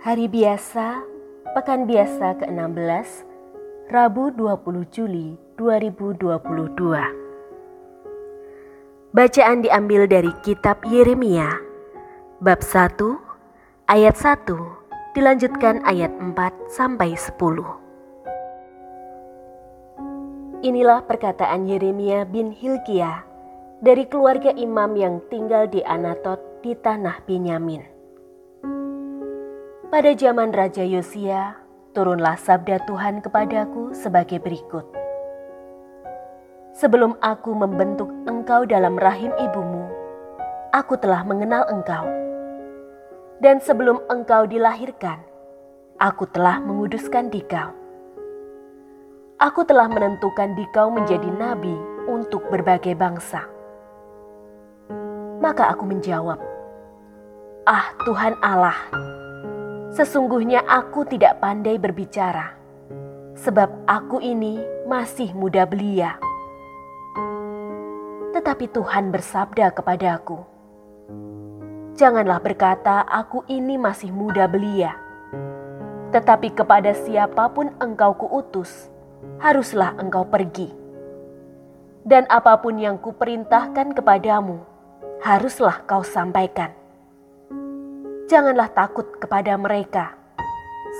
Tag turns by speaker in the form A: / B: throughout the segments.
A: Hari biasa, pekan biasa ke-16, Rabu 20 Juli 2022. Bacaan diambil dari kitab Yeremia, bab 1, ayat 1, dilanjutkan ayat 4 sampai 10. Inilah perkataan Yeremia bin Hilkiah dari keluarga imam yang tinggal di Anatot di tanah Binyamin. Pada zaman Raja Yosia, turunlah sabda Tuhan kepadaku sebagai berikut. Sebelum aku membentuk engkau dalam rahim ibumu, aku telah mengenal engkau. Dan sebelum engkau dilahirkan, aku telah menguduskan dikau. Aku telah menentukan dikau menjadi nabi untuk berbagai bangsa. Maka aku menjawab, Ah Tuhan Allah, sesungguhnya aku tidak pandai berbicara, sebab aku ini masih muda belia. Tetapi Tuhan bersabda kepadaku, Janganlah berkata aku ini masih muda belia, tetapi kepada siapa pun engkau kuutus, haruslah engkau pergi. Dan apa pun yang kuperintahkan kepadamu, haruslah kau sampaikan. Janganlah takut kepada mereka,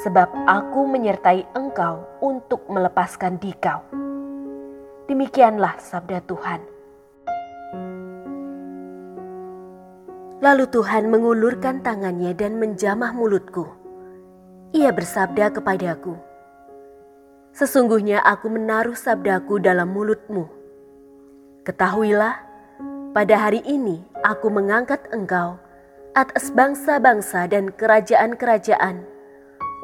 A: sebab aku menyertai engkau untuk melepaskan dikau. Demikianlah sabda Tuhan. Lalu Tuhan mengulurkan tangannya dan menjamah mulutku. Ia bersabda kepadaku, Sesungguhnya aku menaruh sabdaku dalam mulutmu. Ketahuilah, pada hari ini aku mengangkat engkau atas bangsa-bangsa dan kerajaan-kerajaan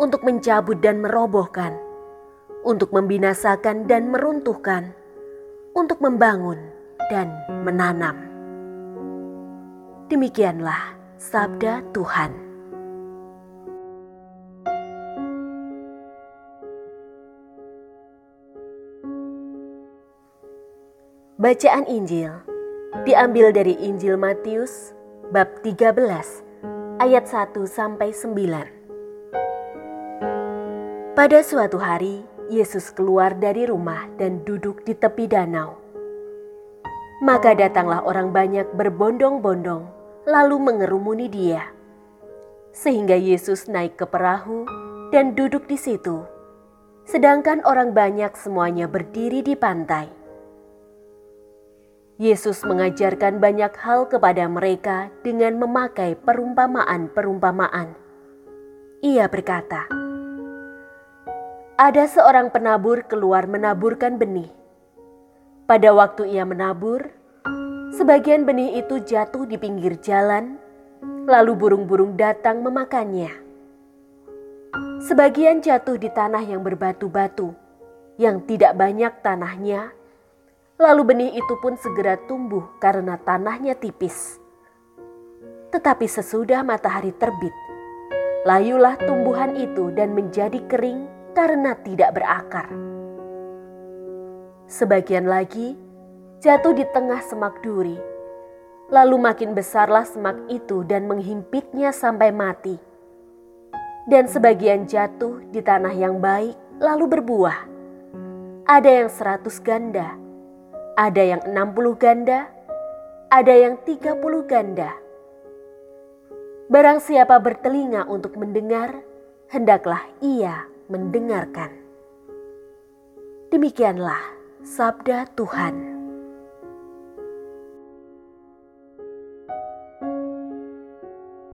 A: untuk mencabut dan merobohkan, untuk membinasakan dan meruntuhkan, untuk membangun dan menanam. Demikianlah sabda Tuhan. Bacaan Injil diambil dari Injil Matius bab 13 ayat 1 sampai 9. Pada suatu hari, Yesus keluar dari rumah dan duduk di tepi danau. Maka datanglah orang banyak berbondong-bondong lalu mengerumuni dia. Sehingga Yesus naik ke perahu dan duduk di situ. Sedangkan orang banyak semuanya berdiri di pantai. Yesus mengajarkan banyak hal kepada mereka dengan memakai perumpamaan-perumpamaan. Ia berkata, "Ada seorang penabur keluar menaburkan benih. Pada waktu ia menabur, sebagian benih itu jatuh di pinggir jalan, lalu burung-burung datang memakannya. Sebagian jatuh di tanah yang berbatu-batu, yang tidak banyak tanahnya." Lalu benih itu pun segera tumbuh karena tanahnya tipis. Tetapi sesudah matahari terbit, layulah tumbuhan itu dan menjadi kering karena tidak berakar. Sebagian lagi jatuh di tengah semak duri, lalu makin besarlah semak itu dan menghimpitnya sampai mati. Dan sebagian jatuh di tanah yang baik, lalu berbuah. Ada yang seratus ganda, ada yang 60 ganda, ada yang 30 ganda. Barang siapa bertelinga untuk mendengar, hendaklah ia mendengarkan. Demikianlah sabda Tuhan.